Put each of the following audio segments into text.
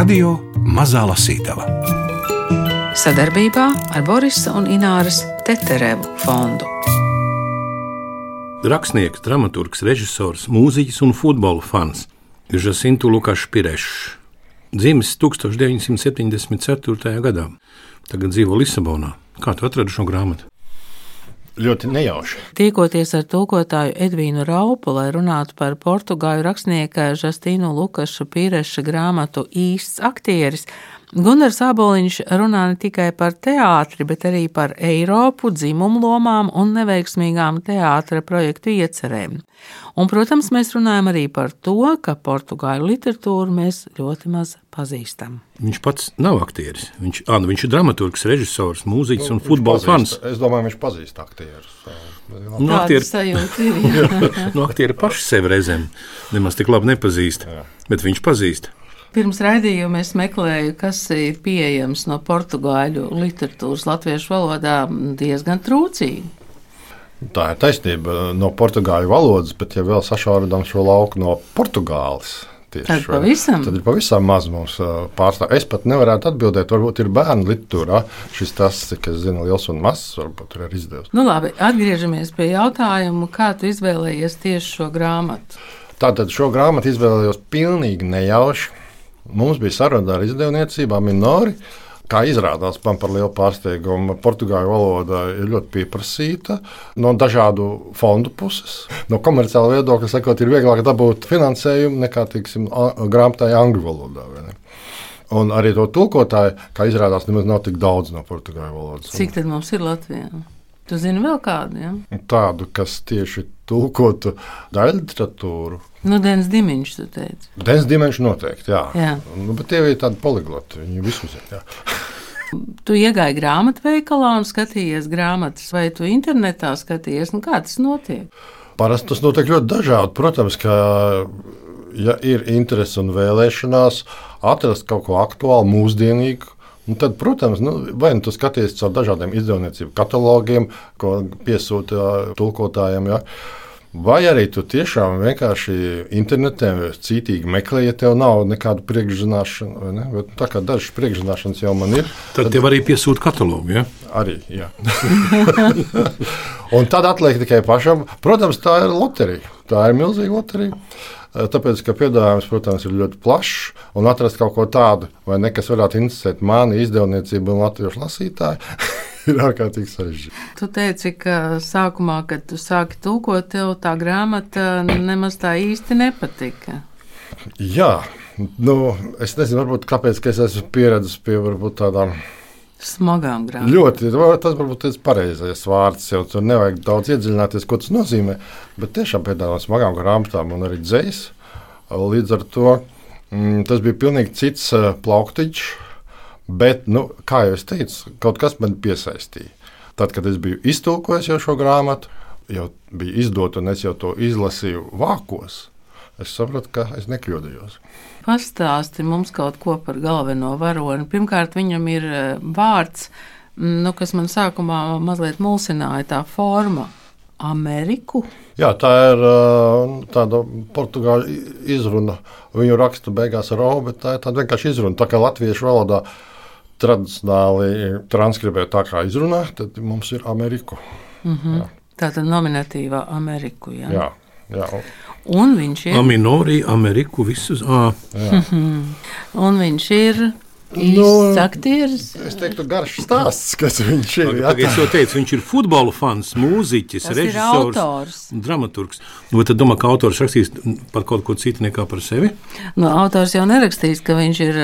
Radio Mazā Lasītava. Sadarbībā ar Borisa un Ināras Teterevu fondu. Rakstnieks, dramaturgs, režisors, mūziķis un futbola fans Žasintu Lukašs Pirešs. Dzimis 1974. gadā, tagad dzīvo Lisabonā. Kā tu atradi šo grāmatu? Ļoti nejauši. Tiekoties ar tulkotāju Edvīnu Raupu, lai runātu par portugāļu rakstnieka Žastīnu Lukašu Pīreša grāmatu Īsts aktieris, Gunārs Aboliņš runā ne tikai par teātri, bet arī par Eiropu, dzimumu lomām un neveiksmīgām teātra projektu iecerēm. Un, protams, mēs runājam arī par to, ka portugāļu literatūru mēs ļoti maz pazīstam. Viņš pats nav aktieris. Viņš, à, nu, viņš ir dramaturgs, režisors, mūziķis nu, un futbola fans. Es domāju, viņš pazīst aktierus. Nu, aktieri, nu, aktieri paši sevi reizēm nemaz tik labi nepazīst, jā. bet viņš pazīst. Pirms raidījuma es meklēju, kas ir pieejams no portugāļu literatūras latviešu valodā diezgan trūcīgi. Tā ir taisnība no portugāļu valodas, bet ja vēl sašaurinām šo lauku no Portugāles. Tieši, tad, pavisam. tad ir pavisam maz mums pārstāvju. Es pat nevaru atbildēt, varbūt ir bērnu literatūrā. Šis tas, cik es zinu, liels un mazs, varbūt ir izdevies. Nu, labi, atgriežamies pie jautājuma, kā tu izvēlējies tieši šo grāmatu? Tātad šo grāmatu izvēlējos pilnīgi nejauši. Mums bija saruna ar izdevniecībām Minori. Kā izrādās, man par lielu pārsteigumu, portugāļu valoda ir ļoti pieprasīta no dažādu fondu puses. No komerciāla viedokļa, sakot, ir vieglāk dabūt finansējumu nekā tiksim, grāmatai angļu valodā. Un arī to tulkotāju, kā izrādās, nemaz nav tik daudz no portugāļu valodas. Cik tad mums ir Latvijā? Tu zini vēl kādu? Ja? Tādu, kas tieši tulkotu daļu literatūru. Nu, Dienas Dimiņš, tu teici. Dienas Dimiņš noteikti, jā. jā. Nu, bet tie ir tādi poligloti, viņi visu zina. Tu iegāji grāmatveikalā un skatījies grāmatas, vai tu internetā skatījies? Nu, kā tas notiek? Parasti tas notiek ļoti dažādi. Protams, ka ja ir interese un vēlēšanās atrast kaut ko aktuālu, mūsdienīgu, Un tad, protams, nu, vai nu tu skaties caur dažādiem izdevniecību katalogiem, ko piesūta tulkotājiem. Ja? Vai arī tu tiešām vienkārši internetā cītīgi meklē, ja tev nav nekāda priekšzināšana, ne? Bet, tā kā dažas priekšzināšanas jau man ir. Tad, tad tev arī piesūta katalogu. Ja? Arī, jā. un tad atliek tikai pašam. Protams, tā ir loterija. Tā ir milzīga loterija. Eh, tāpēc, ka piedāvājums, protams, ir ļoti plašs un atrast kaut ko tādu, vai ne, kas varētu interesēt mani, izdevniecību un latviešu lasītāju. ir ārkārtīgi sarežģīti. Tu teici, ka sākumā, kad tu sāki tulkot, tev tā grāmata nemaz tā īsti nepatika. Jā, nu, es nezinu, varbūt kāpēc es esmu pieredzējis pie tādām smagām grāmatām. Ļoti, tas varbūt ir pareizais vārds. Jau tur nevajag daudz iedziļināties, ko tas nozīmē. Bet tiešām pie tādām smagām grāmatām un arī dzēs. Līdz ar to mm, tas bija pilnīgi cits uh, plauktiņš. Bet, nu, kā jau es teicu, kaut kas man piesaistīja. Tad, kad es biju iztulkojis šo grāmatu, jau bija izdota un es jau to izlasīju vākos, es sapratu, ka es nekļūdījos. Pastāsti mums kaut ko par galveno varoni. Pirmkārt, viņam ir e, vārds, nu, kas man sākumā mazliet mulsināja, tā forma. Ameriku? Jā, tā ir e, tāda portugāļu izruna. Viņu raksta beigās ar O, bet tā ir tāda vienkārši izruna. Tā kā latviešu valodā tradicionāli transkribē tā kā izrunā, tad mums ir Ameriku. Mm -hmm. Tā tad nominatīvā Ameriku. Jā. Jā, jā. Un viņš ir. Aminori, Ameriku, visus. un viņš ir. Nu, aktieris. Es teiktu, garš stāsts, kas viņš ir. Jā, es jau teicu, viņš ir futbola fans, mūziķis, Tas režisors, dramaturgs. Nu, tad domā, ka autors rakstīs par kaut ko citu nekā par sevi? Nu, autors jau nerakstīs, ka viņš ir,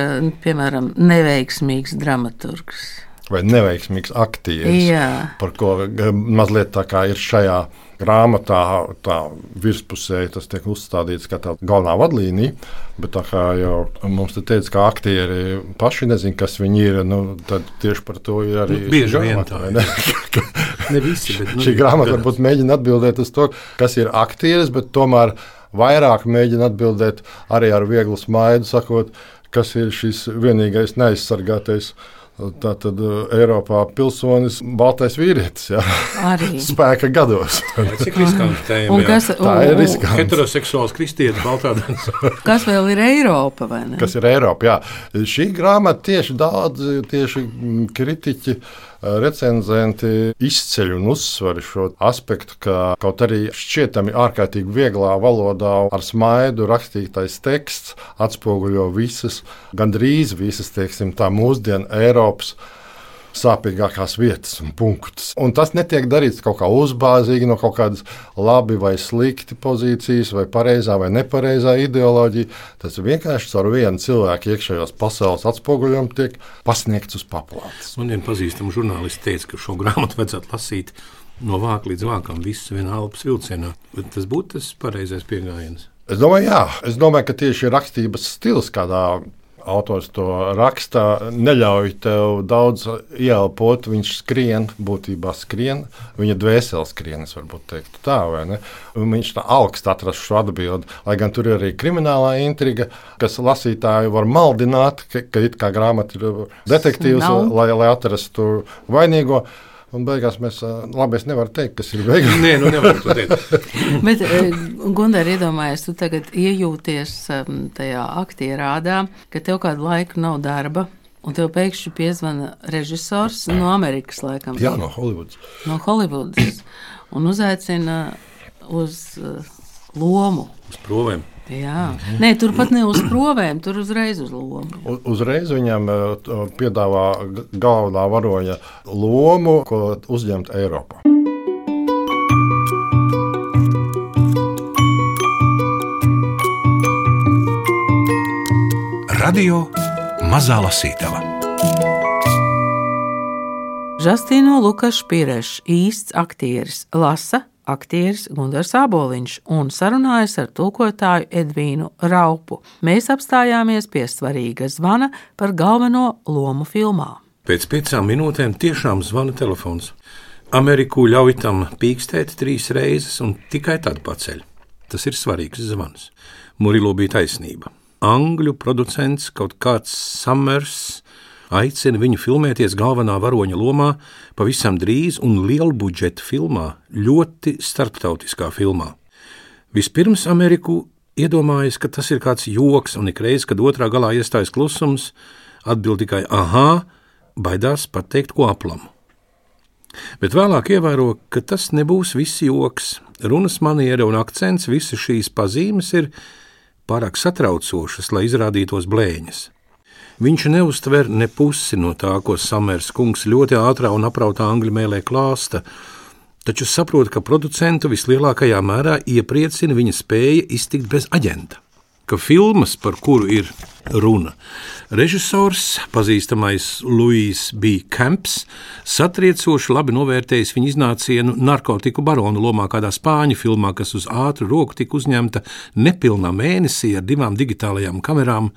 piemēram, neveiksmīgs dramaturgs. Vai neveiksmīgs aktieris, Jā. par ko mazliet tā kā ir šajā grāmatā tā virspusē tas tiek uzstādīts kā tā galvenā vadlīnija, bet tā kā jau mums te teica, ka aktieri paši nezina, kas viņi ir, nu, tad tieši par to ir arī nu, bieži vien tā. Ne? ne visi, bet, nu, Šī grāmata varbūt mēģina atbildēt uz to, kas ir aktieris, bet tomēr vairāk mēģina atbildēt arī ar vieglu smaidu, sakot, kas ir šis vienīgais neaizsargātais Tā tad Eiropā pilsonis, baltais vīrietis, jā, Arī. spēka gados. Cik riskanti? Un jā. kas, Tā un, ir riskanti. Heteroseksuāls kristietis Baltādens. kas vēl ir Eiropa? vai ne? kas ir Eiropa. Jā. Šī grāmata tieši daudz tieši kritiķi, recenzenti izceļ un uzsver šo aspektu, ka kaut arī šķietami ārkārtīgi vieglā valodā ar smaidu rakstītais teksts atspoguļo visas, gandrīz visas, teiksim, tā mūsdienu Eiropas sāpīgākās vietas un punktus. Un tas netiek darīts kaut kā uzbāzīgi, no kaut kādas labi vai slikti pozīcijas, vai pareizā vai nepareizā ideoloģija. Tas vienkārši caur vienu cilvēku iekšējās pasaules atspoguļojumu tiek pasniegts uz paplātes. Man viena pazīstama žurnāliste teica, ka šo grāmatu vajadzētu lasīt no vāka līdz vākam, visu vienā elpas vilcienā. Bet tas būtu tas pareizais pieejams. Es domāju, jā, es domāju, ka tieši rakstības stils, kādā autors to raksta, neļauj tev daudz ieelpot. Viņš skrien, būtībā skrien, viņa dvēseli skrien, es varbūt teiktu tā, vai ne? Un viņš tā augstu atrast šo atbildi, lai gan tur ir arī kriminālā intriga, kas lasītāju var maldināt, ka, ka it kā grāmata ir detektīvs, Nav. lai, lai atrastu vainīgo. Un beigās mēs, labi, es nevaru teikt, kas ir beigās. Nē, nu nevar to teikt. Bet, Gunār, iedomājies, tu tagad iejūties tajā aktierādā, ka tev kādu laiku nav darba. Un tev pēkšņi piezvana režisors no Amerikas, laikam, Jā, no Holivudas. no Holivudas, un uzaicina uz uh, lomu. Uz provēm. Jā, Nē, tur pat ne uz provēm, tur uzreiz uz lomu. U- Uzreiz viņam eh, t- piedāvā galvenā varoņa lomu, ko uzņemt Eiropā. Radio Mazā Lasītava. Žastīno Lukašu Pirešs, īsts aktieris, lasa aktieris Gunārs Aboliņš un sarunājas ar tulkotāju Edvīnu Raupu. Mēs apstājāmies pie svarīga zvana par galveno lomu filmā. Pēc piecām minūtēm tiešām zvana telefons. Ameriku ļauj tam pīkstēt trīs reizes un tikai tad paceļ. Tas ir svarīgs zvans. Murilo bija taisnība. Angļu producents kaut kāds Summers aicina viņu filmēties galvenā varoņa lomā pavisam drīz un lielu budžetu filmā, ļoti starptautiskā filmā. Vispirms Ameriku iedomājas, ka tas ir kāds joks, un ik reiz, kad otrā galā iestājas klusums, atbild tikai aha, baidās pateikt ko aplamu. Bet vēlāk ievēro, ka tas nebūs viss joks. Runas maniera un akcents, visas šīs pazīmes ir pārāk satraucošas, lai izrādītos blēņas. Viņš neuztver ne pusi no tā, ko Samers kungs ļoti ātrā un aprautā angļu mēlē klāsta, taču saprot, ka producentu vislielākajā mērā iepriecina viņa spēja iztikt bez aģenta. Ka filmas, par kuru ir runa, režisors, pazīstamais Louis B. Camps, satriecoši labi novērtējis viņa iznācienu narkotiku baronu lomā kādā spāņu filmā, kas uz ātru roku tika uzņemta nepilnā mēnesī ar divām digitālajām kamerām,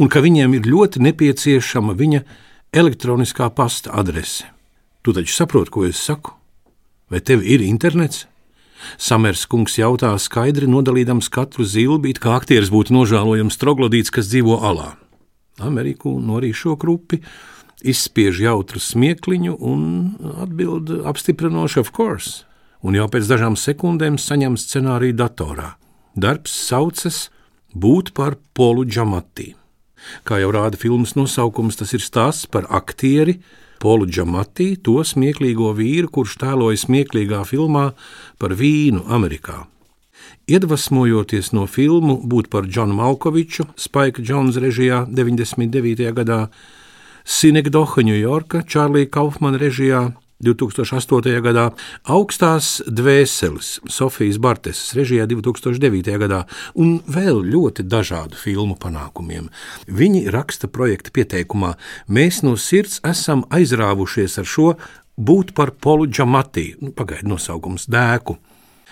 un ka viņiem ir ļoti nepieciešama viņa elektroniskā pasta adrese. Tu taču saproti, ko es saku? Vai tev ir internets? Samers kungs jautā skaidri nodalīdams katru zilbi, it kā aktieris būtu nožēlojams troglodīts, kas dzīvo alā. Ameriku norīd šo krupi, izspiež jautru smiekliņu un atbild apstiprinoši, of course. Un jau pēc dažām sekundēm saņem scenāriju datorā. Darbs saucas Būt par Polu Džamatī. Kā jau rāda filmas nosaukums, tas ir stāsts par aktieri Polu Džamatī, to smieklīgo vīru, kurš tēloja smieklīgā filmā par vīnu Amerikā. Iedvesmojoties no filmu Būt par Džonu Malkoviču, Spike Jones režijā 99. gadā, Sinekdoha Ņujorka, Čārlija Kaufmana režijā 2008. gadā, Augstās dvēseles Sofijas Bartesas režijā 2009. gadā un vēl ļoti dažādu filmu panākumiem. Viņi raksta projekta pieteikumā: Mēs no sirds esam aizrāvušies ar šo būt par Polu Džamatī, nu, pagaidu nosaukums dēku.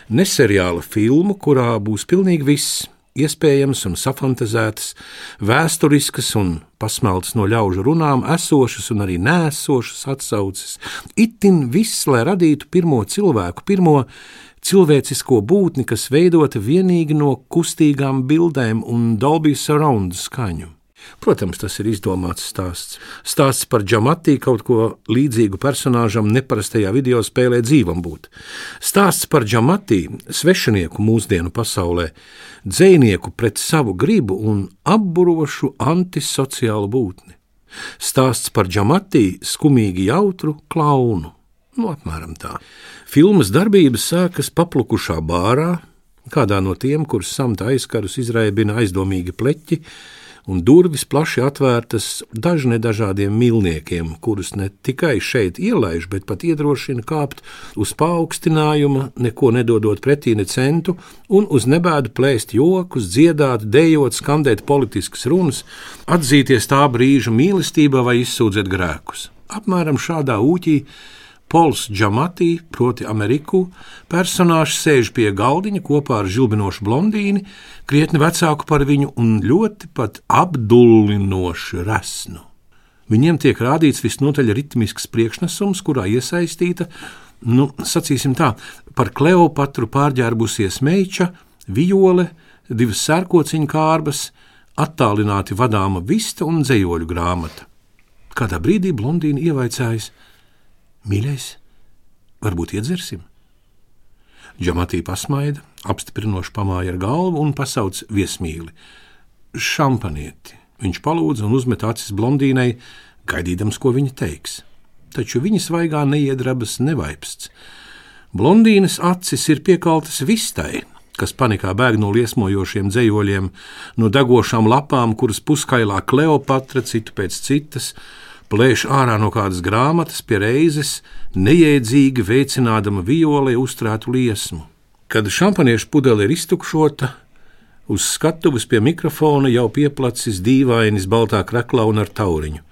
Neseriāla filmu, kurā būs pilnīgi viss, iespējams un safantazētas, vēsturiskas un pasmeltas no ļaužu runām, esošas un arī nēsošas atsauces. Itin viss, lai radītu pirmo cilvēku, pirmo cilvēcisko būtni, kas veidota vienīgi no kustīgām bildēm un Dolby surround skaņu. Protams, tas ir izdomāts stāsts. Stāsts par Džamatī kaut ko līdzīgu personāžam neparastajā video spēlē dzīvam būt. Stāsts par Džamatī, svešinieku mūsdienu pasaulē, dzinieku pret savu gribu un apburošu antisociālu būtni. Stāsts par Džamatī, skumīgi jautru klaunu. Nu, apmēram tā. Filmas darbības sākas paplukušā bārā, kādā no tiem, kurus samta aizkarus izraibina aizdomīgi pleķi, un durvis plaši atvērtas dažne dažādiem milniekiem, kurus ne tikai šeit ielaiž, bet pat iedrošina kāpt uz paaugstinājuma, neko nedodot pretī ne centu, un uz nebēdu plēst jokus, dziedāt, dejot, skandēt politiskas runas, atzīties tā brīža mīlestībā vai izsūdzēt grēkus. Apmēram šādā ūķī Pols Džamatī, proti Ameriku, personāžs sēž pie galdiņa kopā ar žilbinošu blondīni, krietni vecāku par viņu un ļoti pat apdullinoši resnu. Viņiem tiek rādīts visnotaļ ritmisks priekšnesums, kurā iesaistīta, nu, sacīsim tā, par Kleopatru pārģērbusies meiča, viole, divas sērkociņu kārbas, attālināti vadāma vista un dzējoļu grāmata. Kādā brīdī blondīna ievaicājas – Mīļais, varbūt iedzersim? Džamatī pasmaida, apstiprinoši pamāja ar galvu un pasauc viesmīli. Šampanieti. Viņš palūdza un uzmet acis blondīnai, gaidīdams, ko viņa teiks. Taču viņas svaigā neiedrabas nevaipsts. Blondīnas acis ir piekaltas vistai, kas panikā bēg no liesmojošiem dzējoļiem, no degošām lapām, kuras puskailā Kleopatra citu pēc citas, plēš ārā no kādas grāmatas pie reizes, neiedzīgi veicinādama violē uzturētu liesmu. Kad šampaniešu pudele ir iztukšota, uz skatuves pie mikrofona jau pieplacis dīvainis baltā kreklā un ar tauriņu.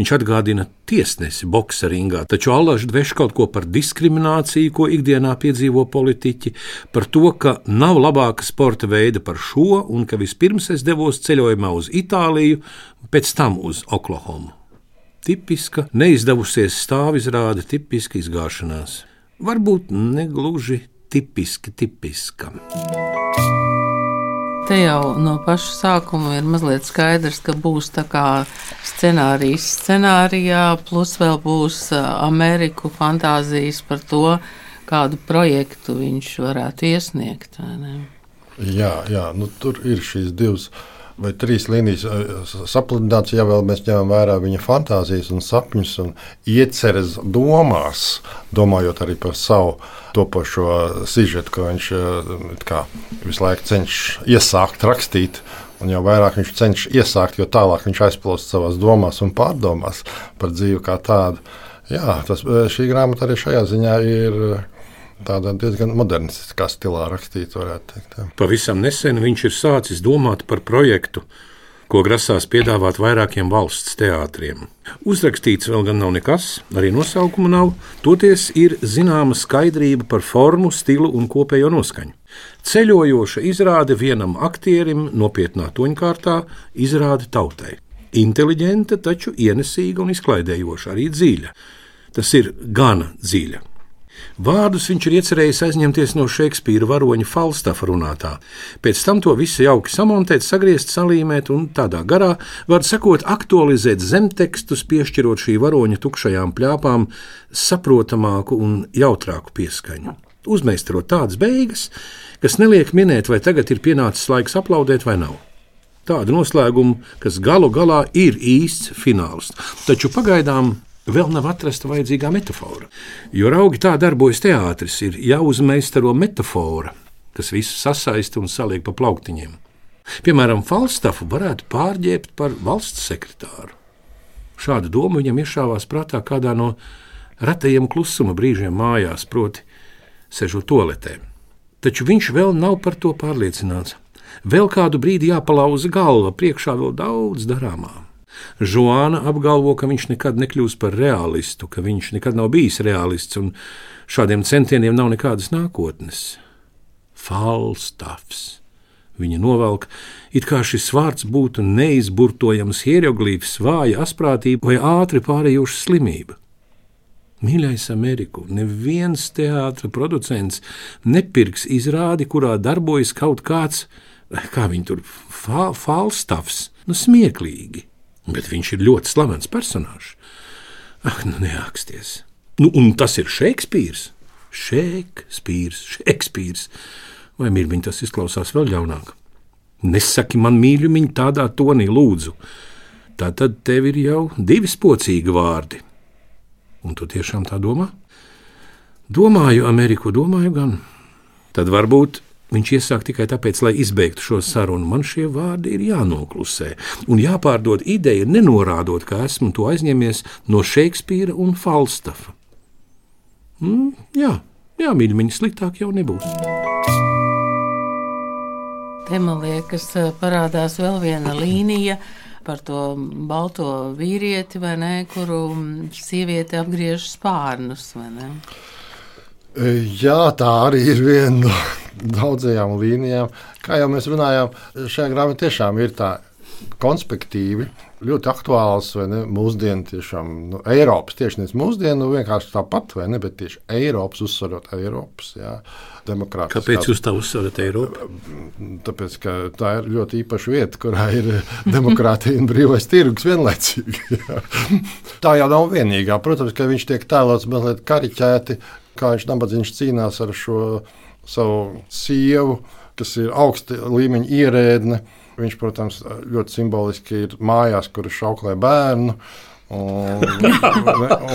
Viņš atgādina tiesnesi bokseringā, taču Allaž dveš kaut ko par diskrimināciju, ko ikdienā piedzīvo politiķi, par to, ka nav labāka sporta veida par šo, un ka vispirms es devos ceļojumā uz Itāliju, pēc tam uz Oklahomu. Tipiska, neizdevusies stāvizrāde, tipiska izgāšanās. Varbūt ne gluži tipiski tipiska. Te jau no paša sākuma ir mazliet skaidrs, ka būs tā kā scenārijs scenārijā, plus vēl būs Ameriku fantāzijas par to, kādu projektu viņš varētu iesniegt. Jā, jā nu, tur ir šīs divas vai trīs līnijas sapludināts, ja vēl mēs ņemam vērā viņa fantāzijas un sapņus un ieceres domās, domājot arī par savu topošo sižetu, ko viņš kā, visu laiku cenšas iesākt rakstīt. Un jau vairāk viņš cenšas iesākt, jo tālāk viņš aizplūst savās domās un pārdomās par dzīvi kā tādu. Jā, tas, šī grāmata arī šajā ziņā ir tādā diezgan modernistiskā stilā rakstīts, varētu teikt. Jā. Pavisam nesen viņš ir sācis domāt par projektu, ko grasās piedāvāt vairākiem valsts teātriem. Uzrakstīts vēl gan nav nekas, arī nosaukuma nav, toties ir zināma skaidrība par formu, stilu un kopējo noskaņu. Ceļojoša izrāde vienam aktierim nopietnā toņkārtā izrāda tautai. Inteliģenta, taču ienesīga un izklaidējoša, arī dziļa. Tas ir gana dziļa. Vārdus viņš ir iecerējis aizņemties no Šekspīra varoņa Falstafa runātā. Pēc tam to visu jauki samontēt, sagriezt, salīmēt un tādā garā, var sakot, aktualizēt zemtekstus, piešķirot šī varoņa tukšajām pļāpām saprotamāku un jautrāku pieskaņu. Uzmeistarot tādas beigas, kas neliek minēt, vai tagad ir pienācis laiks aplaudēt vai nav tādu noslēgumu, kas galu galā ir īsts fināls. Taču pagaidām vēl nav atrasta vajadzīgā metāfora. Jo raugi tā darbojas teātris, ir jāuzmeistaro metāfora, kas visu sasaista un saliek pa plauktiņiem. Piemēram, Falstafu varētu pārģērbt par valsts sekretāru. Šāda doma viņam iešāvās prātā kādā no retajiem klusuma brīžiem mājās, proti, sežot toaletē. Taču viņš vēl nav par to pārliecināts. Vēl kādu brīdi jāpalauza galva, priekšā vēl daudz darāmā. Žoāna apgalvo, ka viņš nekad nekļūs par realistu, ka viņš nekad nav bijis realists un šādiem centieniem nav nekādas nākotnes. Falstafs. Viņa novelk, it kā šis vārds būtu neizburtojams hieroglīfs, vāja asprātība vai ātri pārējoša slimība. Mīļais Ameriku, neviens teātris producents nepirks izrādi, kurā darbojas kaut kāds kā viņi tur fa falstāvs, nu smieklīgi. Bet viņš ir ļoti slavens personāžs. Ak, nu neaksties. Nu, un tas ir Šekspīrs. Šekspīrs, Šekspīrs. Vai mīļiņ, tas izklausās vēl ļaunāk? Nesaki man mīļumiņu tādā tonī, lūdzu. Tā tad tev ir jau divi spocīgi vārdi. Un tu tiešām tā domā? Domāju, Ameriku domāju gan. Tad varbūt viņš iesāk tikai tāpēc, lai izbeigtu šo sarunu. Man šie vārdi ir jānoklusē un jāpārdod ideja, nenorādot, ka esmu to aizņēmies no Šekspīra un Falstafa. Mm, jā, jā mīļiņa, sliktāk jau nebūs. Te man liekas, parādās vēl viena līnija par to balto vīrieti, ne, kuru sieviete apgriež spārnus. Jā, tā arī ir viena no daudzajām līnijām. Kā jau mēs runājām, šajā grāmatā tiešām ir tā konspektīvi ļoti aktuāls, vai ne? Mūsdienu tiešām nu, Eiropas, tieši nevis mūsdienu, nu, vienkārši tāpat, vai ne? Bet tieši Eiropas uzsverot Eiropas. Jā. Kāpēc jūs tā uzsverat Eiropu? Tāpēc, ka tā ir ļoti īpaša vieta, kurā ir demokrātija un brīvais tirgus vienlaicīgi. tā jau nav vienīgā. Protams, ka viņš tiek tēlots mazliet kariķēti, kā viņš nabadzīgs cīnās ar šo savu sievu, kas ir augsta līmeņa ierēdne Viņš, protams, ļoti simboliski ir mājās, kur ir šauklē bērnu. Un,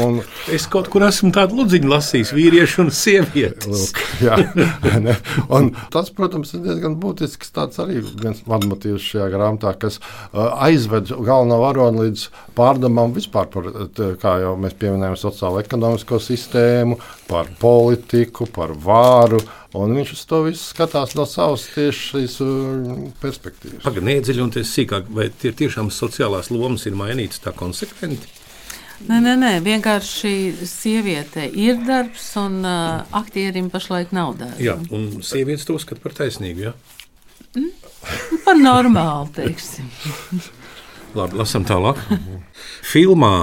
un, es kaut kur esmu tādu ludziņu lasījis, vīriešu un sievietes. Lūk, jā, ne. un tas, protams, ir diezgan būtisks tāds arī viens vadmotīvs šajā grāmatā, kas uh, aizved galveno varoni līdz pārdomām vispār par, kā jau mēs pieminējām, sociālo ekonomisko sistēmu, par politiku, par vāru. Un viņš uz to visu skatās no savas tiešas perspektīvas. Pagaidiet, neiedziļinoties sīkāk, vai tie tiešām sociālās lomas ir mainītas tā konsekventi? Nē, nē, nē, vienkārši sieviete ir darbs, un uh, aktierim pašlaik nav darbs. Jā, un sievietes to skata par taisnīgu. Ja? Mm? Par normālu, teiksim. Labi, lasam tālāk. Filmā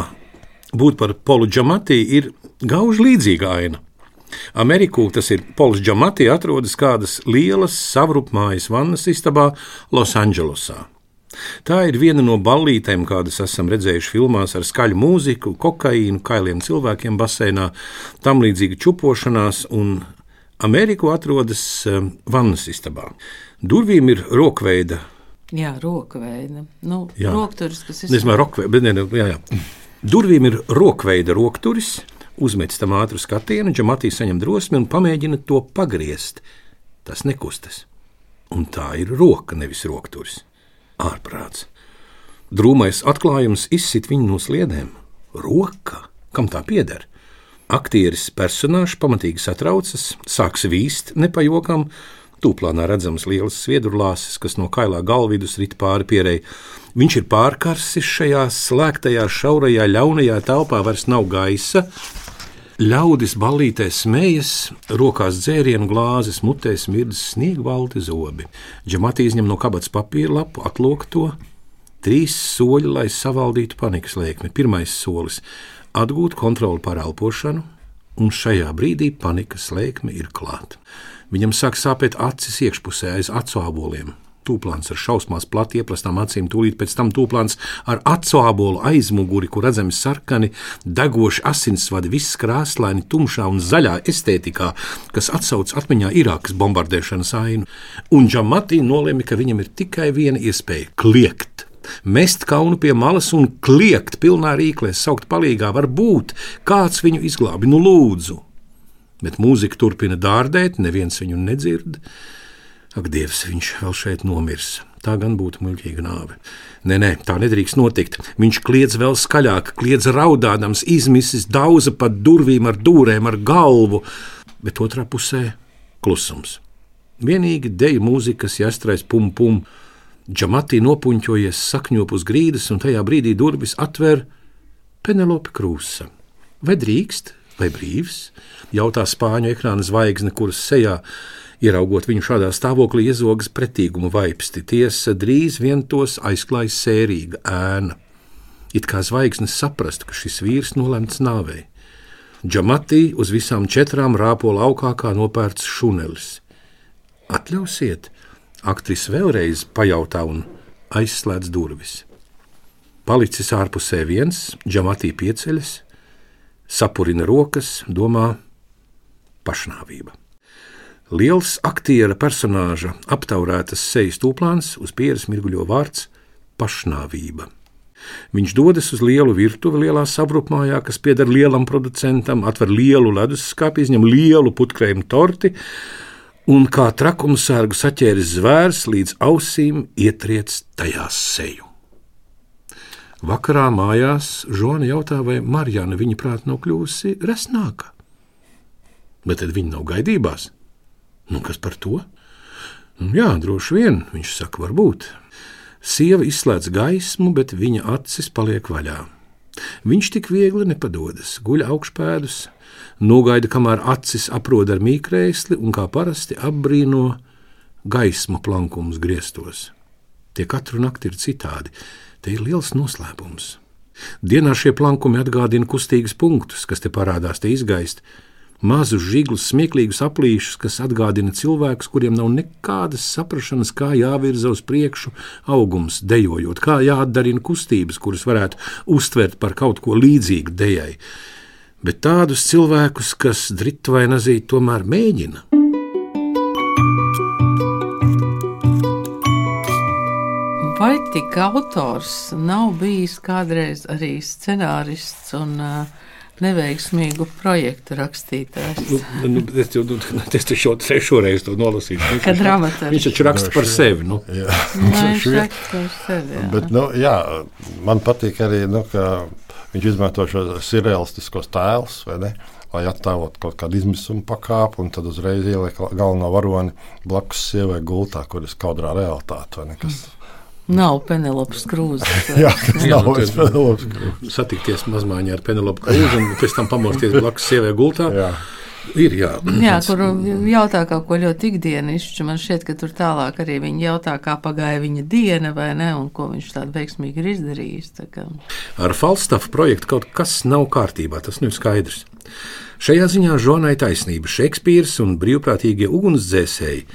būt par Polu Džamatī ir gauži līdzīga aina. Amerikā tas ir Pols Džamati, atrodas kādas lielas savrupmājas vannas istabā Losandželosā. Tā ir viena no ballītēm, kādas esam redzējuši filmās ar skaļu mūziku, kokaīnu, kailiem cilvēkiem baseinā, tam līdzīga čupošanās, un Ameriku atrodas um, vannas istabā. Durvīm ir rokveida. Jā, rokveida. Nu, jā. Rokturis, kas ir. Nezinu, rokveida, bet ne, ne, jā, jā. Durvīm ir rokveida rokturis, uzmetis tam ātru skatienu, Džamatīs saņem drosmi un pamēģina to pagriezt. Tas nekustas. Un tā ir roka, nevis rokturis. Ārprāts. Drūmais atklājums izsit viņu no sliedēm. Roka, kam tā pieder? Aktieris personāžs pamatīgi satraucas, sāks vīst nepajokam, tūplānā redzamas lielas sviedrlāses, kas no kailā galvidus rit pāri pierēji. Viņš ir pārkarsis šajā slēgtajā, šaurajā, ļaunajā telpā, vairs nav gaisa, Ļaudis ballītē smējas, rokās dzērienu glāzes, mutē smirdz sniegbalti zobi. Džamati izņem no kabatas papīra lapu, atlok to. Trīs soļi, lai savaldītu panikas lēkmi. Pirmais solis - atgūt kontroli pār elpošanu, un šajā brīdī panikas lēkme ir klāta. Viņam sāk sāpēt acis iekšpusē aiz acu aboliem. Tūplāns ar šausmās plati ieplastām acīm, tūlīt pēc tam tūplāns ar acu ābolu aizmuguri, kur redzami sarkani, degoši asinsvadi, viss krāslaini, tumšā un zaļā estētikā, kas atsauc atmiņā Irākas bombardēšanas ainu. Un Džamatī nolēma, ka viņam ir tikai viena iespēja - kliegt. Mest kaunu pie malas un kliegt pilnā rīklē, saukt palīgā, varbūt kāds viņu izglābi, nu lūdzu. Bet mūzika turpina dārdēt, neviens viņu nedzird. Ak, Dievs, viņš vēl šeit nomirs. Tā gan būtu muļķīga nāve. Nē, nē, tā nedrīkst notikt. Viņš kliedz vēl skaļāk, kliedz raudādams, izmisis, dauza pat durvīm ar dūrēm, ar galvu, bet otrā pusē klusums. Vienīgi deju mūzikas jāstrais pum pum. Džamatī nopuņķojies, sakņop uz grīdas, un tajā brīdī durvis atver Penelope Krūsa. Vai drīkst, vai brīvs? jautā spāņu ekrāna zvaigzne, kuras sejā Ieraugot viņu šādā stāvoklī, iezogas pretīguma vaipsti, tiesa drīz vien tos aizklājas sērīga ēna. It kā zvaigznes saprast, ka šis vīrs nolemts nāvei. Džamatī uz visām četrām rāpo laukā kā nopērts šunelis. Atļausiet, Aktris vēlreiz pajautā un aizslēdz durvis. Palicis ārpusē viens, džamatī pieceļas, sapurina rokas, domā pašnāvība. Liels aktiera personāža aptaurētas sejas tūplāns uz pieres mirguļo vārds - pašnāvība. Viņš dodas uz lielu virtuvi lielā sabrupmājā, kas pieder lielam producentam, atver lielu leduskapi, izņem lielu putkrējumu torti un kā trakumsērgu saķēris zvērs līdz ausīm ietriec tajā seju. Vakarā mājās Žona jautā, vai Marijāna viņa prāt nav kļuvusi resnāka. Bet tad viņa nav gaidībās. Nu, kas par to? Nu, jā, droši vien, viņš saka, varbūt. Sieva izslēdz gaismu, bet viņa acis paliek vaļā. Viņš tik viegli nepadodas, guļ augšpēdus, nogaida, kamēr acis aprod ar mīkrēsli un kā parasti apbrīno gaismu plankums griestos. Tie katru nakti ir citādi, te ir liels noslēpums. Dienā šie plankumi atgādina kustīgus punktus, kas te parādās, te izgaist, mazus, žiglus, smieklīgus aplīšus, kas atgādina cilvēkus, kuriem nav nekādas saprašanas, kā jāvirza uz priekšu augums, dejojot, kā jāatdarina kustības, kuras varētu uztvert par kaut ko līdzīgu dejai. Bet tādus cilvēkus, kas dritu vai nazīt, tomēr mēģina. Vai tik autors nav bijis kādreiz arī scenārists un uh, neveiksmīgu projektu rakstītājs. Nu, nu, es, jau, nu, es jau trešo reizi to nolasīju. Kad dramaturgs. Viņš taču raksta par sevi. Nu. Jā, viņš raksta par sevi. Jā. Bet, nu, jā, man patīk arī, nu, ka viņš izmanto šo surrealistiskos tēlus, lai attēlotu kaut kādu izmisumu pakāpi, un tad uzreiz ieliek galveno varoni blakus sievai gultā, kuras kaudrā realitāte. Nav Penelopas krūze. Jā, tas nav Penelopas krūze. Satikties mazmāņā ar Penelopu krūzi un pēc tam pamosties blakus sievai gultā. Jā. Ir, jā, jā kur jautā kaut ko ļoti ikdienišķu. Man šķiet, ka tur tālāk arī viņi jautā, kā pagāja viņa diena, vai ne, un ko viņš tādu veiksmīgi ir izdarījis. Tā Ar Falstafa projektu kaut kas nav kārtībā, tas nav skaidrs. Šajā ziņā Žonai taisnība Šekspīrs un brīvprātīgie ugunsdzēsēji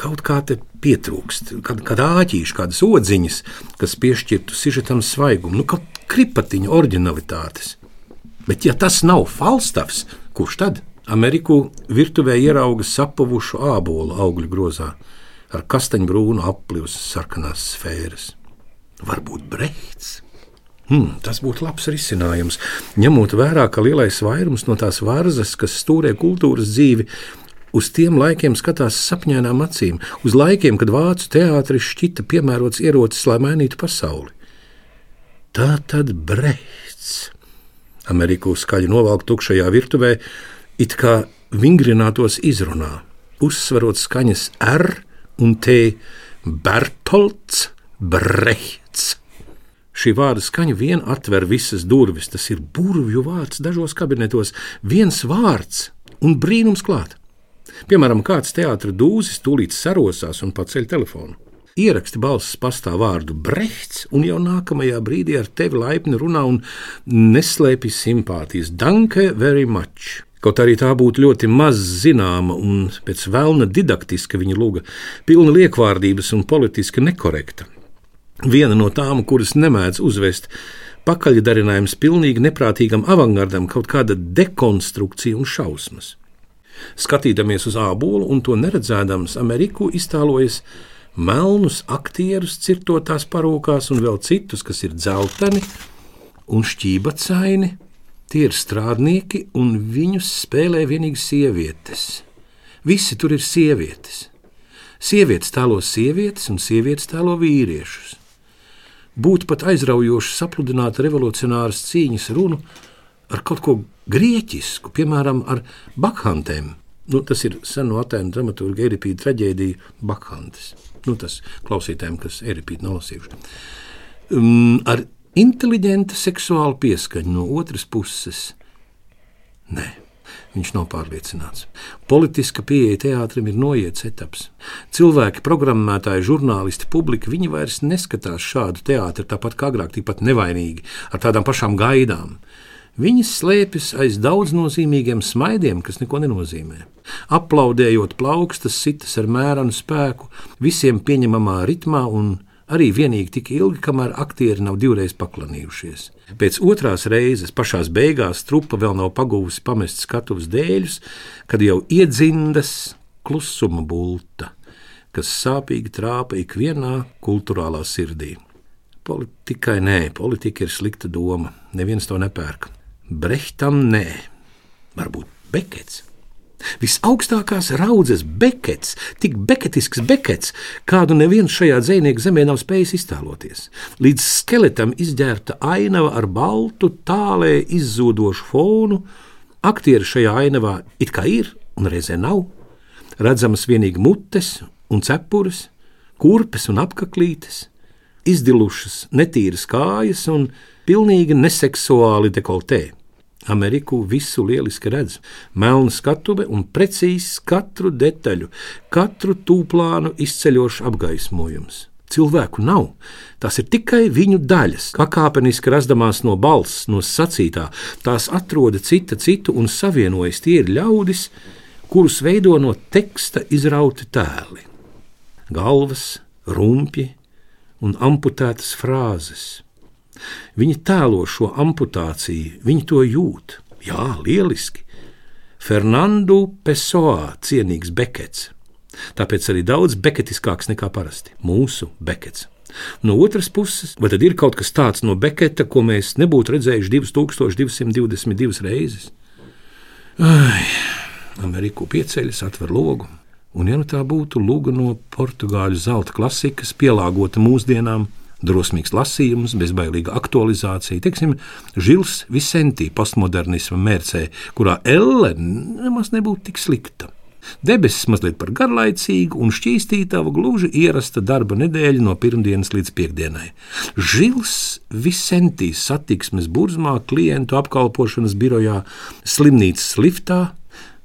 kaut kā te pietrūkst, kad, kad āķīši, kādas odziņas, kas piešķirtu sižetam svaigumu, nu, kaut kripatiņa originalitātes. Bet, ja tas nav falstafs, kurš tad? Ameriku virtuvē ierauga sapuvušu ābolu augļu grozā ar kastaņbrūnu apli uz sarkanās sfēras. Varbūt Brehts. Hmm, tas būtu labs risinājums, ņemot vērā, ka lielais vairums no tās vārzas, kas stūrē kultūras dzīvi, uz tiem laikiem skatās sapņainām acīm, uz laikiem, kad vācu teātris šķita piemērots ierocis, lai mainītu pasauli. Tā tad Brechts. Ameriku skaļi novalk tukšajā virtuvē, it kā vingrinātos izrunā, uzsverot skaņas R un T. Bertolds Brechts. Šī vārda skaņa vien atver visas durvis. Tas ir burvju vārds dažos kabinetos, viens vārds un brīnums klāt. Piemēram, kāds teātris dūzis tūlīt sarosās un paceļ telefonu. Ieraksti balss pastāv vārdu Brehts, un jau nākamajā brīdī ar tevi laipni runā un neslēpj simpātijas. Danke very much! Kaut arī tā būtu ļoti maz zināma un pēc vēlna didaktiska viņa luga, pilna liekvārdības un politiski nekorekta. Viena no tām, kuras nemēdz uzvest pakaļdarinājums pilnīgi neprātīgam avangardam, kaut kāda dekonstrukcija un šausmas. Skatīdamies uz ābolu un to neredzēdams, Ameriku iztēlojas melnus aktierus, cirtotās parūkās, un vēl citus, kas ir dzelteni un šķībacaini. Tie ir strādnieki, un viņus spēlē vienīgi sievietes. Visi tur ir sievietes. Sievietes tēlo sievietes, un sievietes tēlo vīriešus. Būtu pat aizraujoši sapludināt revolucionāras cīņas runu ar kaut ko grieķisku, piemēram, ar bakhantēm. Nu, tas ir seno attēlu dramaturga Eripīda traģēdija Bakhantes. Nu, tas klausītājiem, kas Eripīdu nolasījuši. Um, ar inteliģentu seksuālu pieskaņu no otras puses. Nē, viņš nav pārliecināts. Politiska pieeja teātrim ir noiets etaps. Cilvēki, programmētāji, žurnālisti, publika, viņi vairs neskatās šādu teātri tāpat kā agrāk, tikpat nevainīgi, ar tādām pašām gaidām. Viņas slēpjas aiz daudznozīmīgiem smaidiem, kas neko nenozīmē. Aplaudējot plaukstas, sitas ar mērenu spēku, visiem pieņemamā ritmā un arī vienīgi tik ilgi, kamēr aktieri nav divreiz paklanījušies. Pēc otrās reizes, pašā beigās, trupa vēl nav pagūvusi pamest skatuves dēļus, kad jau iedzindas klusuma bulta, kas sāpīgi trāpa ikvienā kultūrālā sirdī. Politikai nē, politika ir slikta doma. Neviens to nepērk. Brehtam nē, varbūt Bekets. Visaugstākās raudzes bekets, tik beketisks bekets, kādu neviens šajā dzīsnieku zemē nav spējis iztēloties. Līdz skeletam izģērbta ainava ar baltu, tālē izzūdošu fonu, aktieri šajā ainavā it kā ir un reizē nav. Redzamas tikai mutes un cepures, kurpes un apaklītes, izdilušas, netīras kājas un pilnīgi neseksuāli dekoltē. Ameriku visu lieliski redz. Melna skatuve un precīzs katru detaļu, katru tūplānu izceļošs apgaismojums. Cilvēku nav. Tās ir tikai viņu daļas, pakāpeniski razdamās no balss, no sacītā. Tās atroda cita citu un savienojas. Tie ir ļaudis, kurus veido no teksta izrauti tēli. Galvas, rumpji un amputētas frāzes Viņi tēlo šo amputāciju, viņi to jūt. Jā, lieliski. Fernandu Pesoā cienīgs bekets. Tāpēc arī daudz beketiskāks nekā parasti - mūsu bekets. No otras puses, vai tad ir kaut kas tāds no beketa, ko mēs nebūtu redzējuši 2222 reizes? Ai, Ameriku pieceļas, atver logu, un ja nu tā būtu luga no portugāļu zelta klasikas, pielāgota mūsdienām, drosmīgs lasījums, bezbailīga aktualizācija. Teiksim, Žils Visentī postmodernisma mērcē, kurā elle nemaz nebūtu tik slikta. Debesis mazliet par garlaicīgu un šķīstītavu, gluži ierasta darba nedēļa no pirmdienas līdz piekdienai. Žils Visentīs satiksmes burzmā, klientu apkalpošanas birojā, slimnīcas liftā,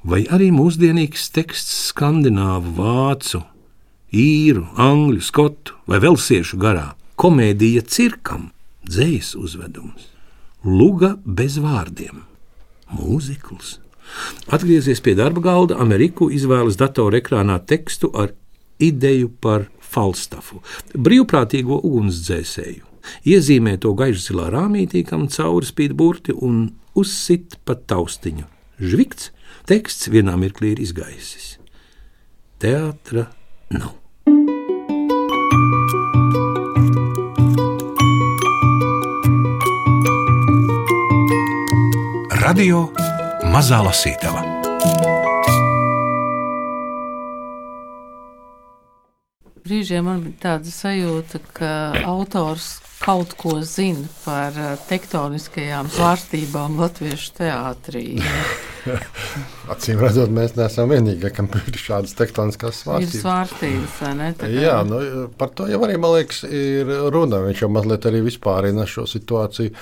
vai arī mūsdienīgs teksts skandināvu, vācu, īru, angļu, skotu vai velsiešu garā komēdija cirkam, dzējas uzvedums, luga bez vārdiem, mūzikls. Atgriezies pie darba galda, Ameriku izvēlas datora ekrānā tekstu ar ideju par Falstafu, brīvprātīgo ugunsdzēsēju. Iezīmē to gaišzilā rāmītī, kam cauri spīd burti un uzsit pa taustiņu. Žvikts, teksts vienā mirklī ir izgaisis. Teātra nav. Radio Mazā Lasītava. Brīžiem man bija tāda sajūta, ka autors kaut ko zina par eh, tektoniskajām svārstībām latviešu teātrī. Acīm redzot, mēs neesam vienīgie, kam ir šādas tektoniskas svārstības. Ir svārstības, vai ne? Tā Jā, nu, par to jau arī, man liekas, ir runa. Viņš jau mazliet arī vispārina šo situāciju.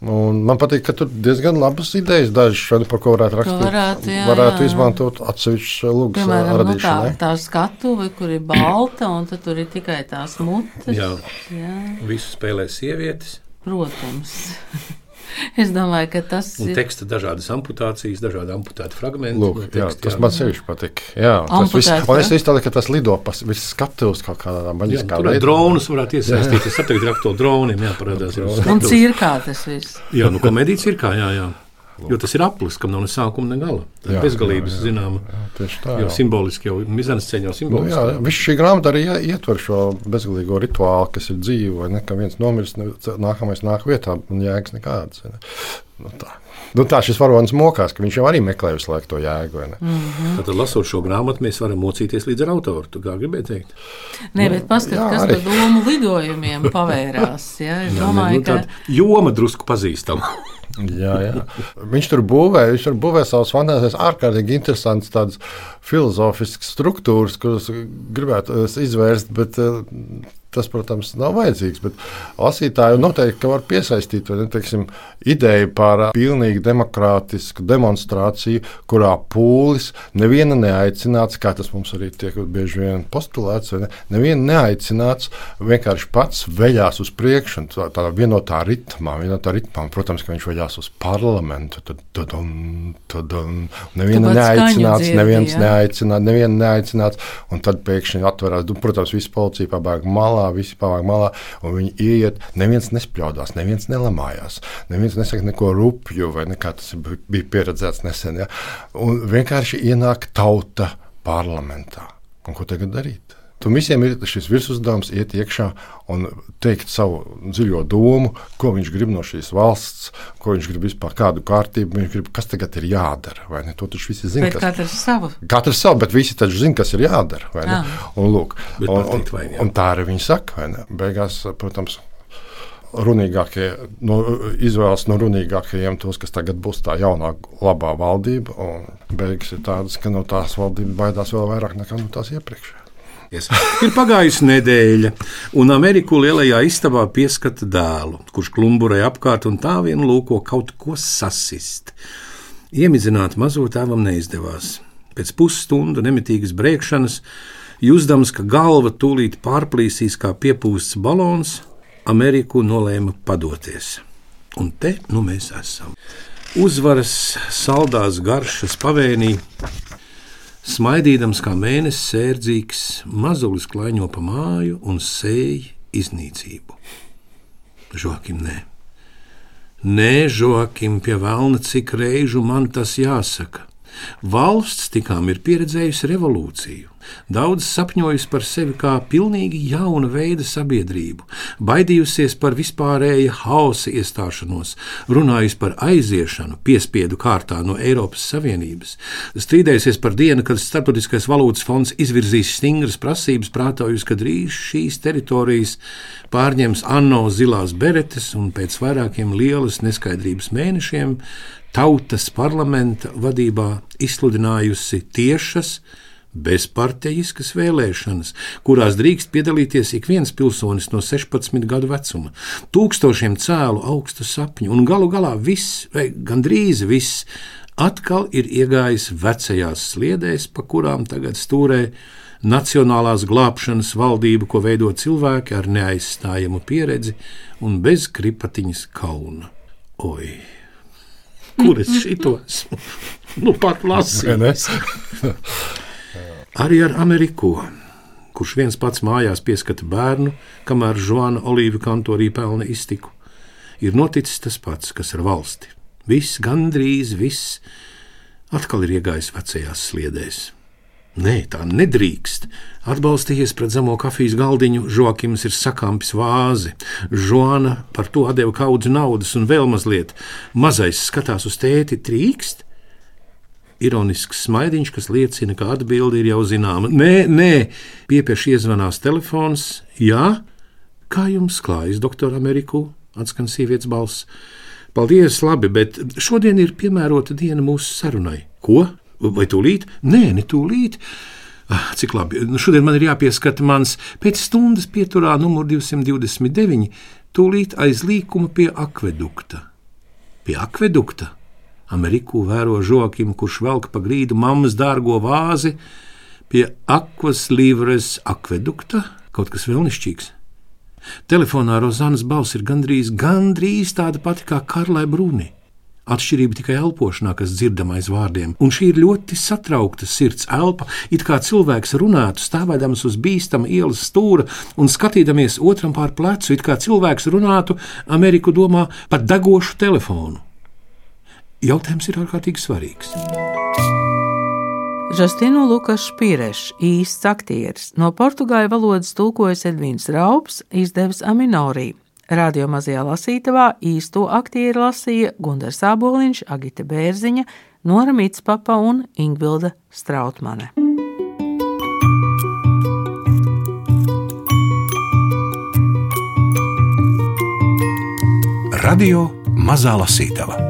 Un man patīk, ka tur diezgan labas idejas dažas šādi, par ko varētu rakstīt. Varētu, jā, varētu jā. izmantot atsevišķas lūgas Piemēram, nu, tā, radīšanai. tā skatuve, kur ir balta, un tad tur ir tikai tās mutes. Jā. jā Visu spēlē sievietes. protams. es domāju, ka tas Un ir. teksta dažādas amputācijas, dažādi amputēti fragmenti. Lūk, no jā, teksta, tas jā. man sevišķi patīk. Jā, tas viss, un es jā? iztēloju, ka tas lido pa visu skatuves kaut kādā Jā, maģiskā tur ar dronus varētu iesaistīt. Es saprotu, ka ar to droniem jāparādās. Un cirkā tas viss. Jā, nu komēdijas ir kā, jā, jā. Jo tas ir aplis, kam nav ne sākuma, ne gala. Tā ir bezgalības, zināma. Jo simboliski jau mizanas ceļā Nu, simboliski. jā, viss šī grāmata arī ie- ietver šo bezgalīgo rituālu, kas ir dzīve. vai Ne, ka viens nomirst, ne- nākamais nāk vietā, un jēgas nekādas. vai Ne? Nu, tā. Nu, tā šis varonis mokās, ka viņš jau arī meklē visu laiku to jēgu. vai ne? Mm. Tad, lasot šo grāmatu, mēs varam mocīties līdz ar autoru. Tu kā gribēji teikt? Nē, bet paskatās, jā, kas par domu lidojumiem pavērās. Jā, es Jā, domāju, nu, ka. tāda joma drusku pazīstama. Jā, jā. Viņš tur būvē, viņš tur būvē savas fantāzijas ārkārtīgi interesantas tādas filozofiskas struktūras, kuras gribētu izvērst, bet eh, tas, protams, nav vajadzīgs. Bet lasītāju noteikti var piesaistīt ne, teiksim, ideju par pilnīgi demokrātisku demonstrāciju, kurā pūlis neviena neaicināts, kā tas mums arī tiek bieži vien postulēts, ne, neviena neaicināts, vienkārši pats veļās uz priekšu, tā, tādā vienotā ritmā, vienotā ritmā. Protams, ka viņš veļās uz parlamentu, tad, tad, un, tad un, neviena neaicināts, dziedi, neviens neaicināts, neviena neaicināts, un tad pēkšņi atverās, protams, visa policija pabēg malā, visi pabēg malā, un viņi ieiet, neviens nespļaudās, neviens nelamājās, neviens nesaka neko rupju, vai nekā tas bija pieredzēts nesen, ja? un vienkārši ienāk tauta parlamentā. Un ko tagad darīt? Tam visiem ir šis virsuzdevums, iet iekšā un teikt savu dziļo domu, ko viņš grib no šīs valsts, ko viņš grib vispār, kādu kārtību viņš grib, kas tagad ir jādara. To taču visi zina. Kas... Katrs savu. Katrs savu, bet visi taču zina, kas ir jādara. Un, lūk, un, un, un tā arī viņi saka. Beigās, protams, runīgākie, no, izvēlas no runīgākajiem tos, kas tagad būs tā jaunā, labā valdība. Beigas ir tādas, ka no tās valdības baidās vēl vairāk nekā no tās iepriekšējās. Ir pagājusi nedēļa, un Ameriku lielajā istabā pieskata dēlu, kurš klumburē apkārt un tā vien lūko kaut ko sasist. Iemidzināt mazo tēvam neizdevās. Pēc pusstundu nemitīgas brēkšanas, jūzdams, ka galva tūlīt pārplīsīs kā piepūsts balons, Ameriku nolēma padoties. Un te nu mēs esam. Uzvaras saldās garšas pavēnī Smaidīdams kā mēnesis sērdzīgs, mazulis klaiņo pa māju un sēj iznīcību. Žokim, nē. Nē, Žokim, pie vēlna, cik reižu man tas jāsaka. Valsts tikām ir pieredzējusi revolūciju. Daudz sapņojusi par sevi kā pilnīgi jauna veida sabiedrību, baidījusies par vispārēja hausa iestāšanos, runājusi par aiziešanu piespiedu kārtā no Eiropas Savienības, strīdējusies par dienu, kad Startautiskais valūtas fonds izvirzīs stingras prasības, prātojusi, ka drīz šīs teritorijas pārņems Anno zilās beretes un pēc vairākiem lielas neskaidrības mēnešiem tautas parlamenta vadībā izsludinājusi tiešas, bezpartijiskas vēlēšanas, kurās drīkst piedalīties ik viens pilsonis no 16 gadu vecuma, tūkstošiem cēlu augstu sapņu, un galu galā viss, vai gandrīz viss, atkal ir iegājis vecajās sliedēs, pa kurām tagad stūrē Nacionālās glābšanas valdība, ko veido cilvēki ar neaizstājamu pieredzi un bez kripatiņas kauna. Oi! Kur es šitos nu pat lasīju? Arī ar Ameriku, kurš viens pats mājās pieskata bērnu, kamēr Žuana Olīva kantorī pelna iztiku, ir noticis tas pats, kas ar valsti. Viss, gandrīz viss, atkal ir iegājis vecajās sliedēs. Nē, tā nedrīkst. Atbalstījies pret zemo kafijas galdiņu, Žokims ir sakāmpis vāzi. Žoana par to deva kaudzi naudas un vēl mazliet. Mazais skatās uz tēti, trīkst ironisks smaidiņš, kas liecina, ka atbilde ir jau zināma. Nē, nē, piepieši iezvanās telefons. Jā, kā jums klājas, doktor Ameriku? atskan sievietes balss. Paldies, labi, bet šodien ir piemērota diena mūsu sarunai. Ko? Vai tūlīt? Nē, ne tūlīt. Ah, cik labi. Nu, šodien man ir jāpieskata mans pēc stundas pieturā numur 229, tūlīt aiz līkuma pie akvedukta. Pie akvedukta? Ameriku vēro žokim, kurš velk pa grīdu mammas dārgo vāzi pie akvas līvres akvedukta, kaut kas vēlnišķīgs. Telefonā Rozanas balss ir gandrīz, gandrīz tāda pati kā Karlai Brūni. Atšķirība tikai elpošanā, kas dzirdama aiz vārdiem, un šī ir ļoti satraukta sirds elpa, it kā cilvēks runātu, stāvēdams uz bīstama ielas stūra un skatīdamies otram pār plecu, it kā cilvēks runātu Ameriku domā par degošu telefonu. Jautājums ir ārkārtīgi svarīgs. Žustinu Lukašu Pīrešu, īsts aktieris, no portugāļu valodas tulkojas Edvīns Raups, izdevis Aminorī. Radio mazajā lasītavā īsto aktieru lasīja Gunārs Aboliņš, Agita Bērziņa, Nora Mitspapa un Ingvilda Strautmane. Radio Mazā Lasītava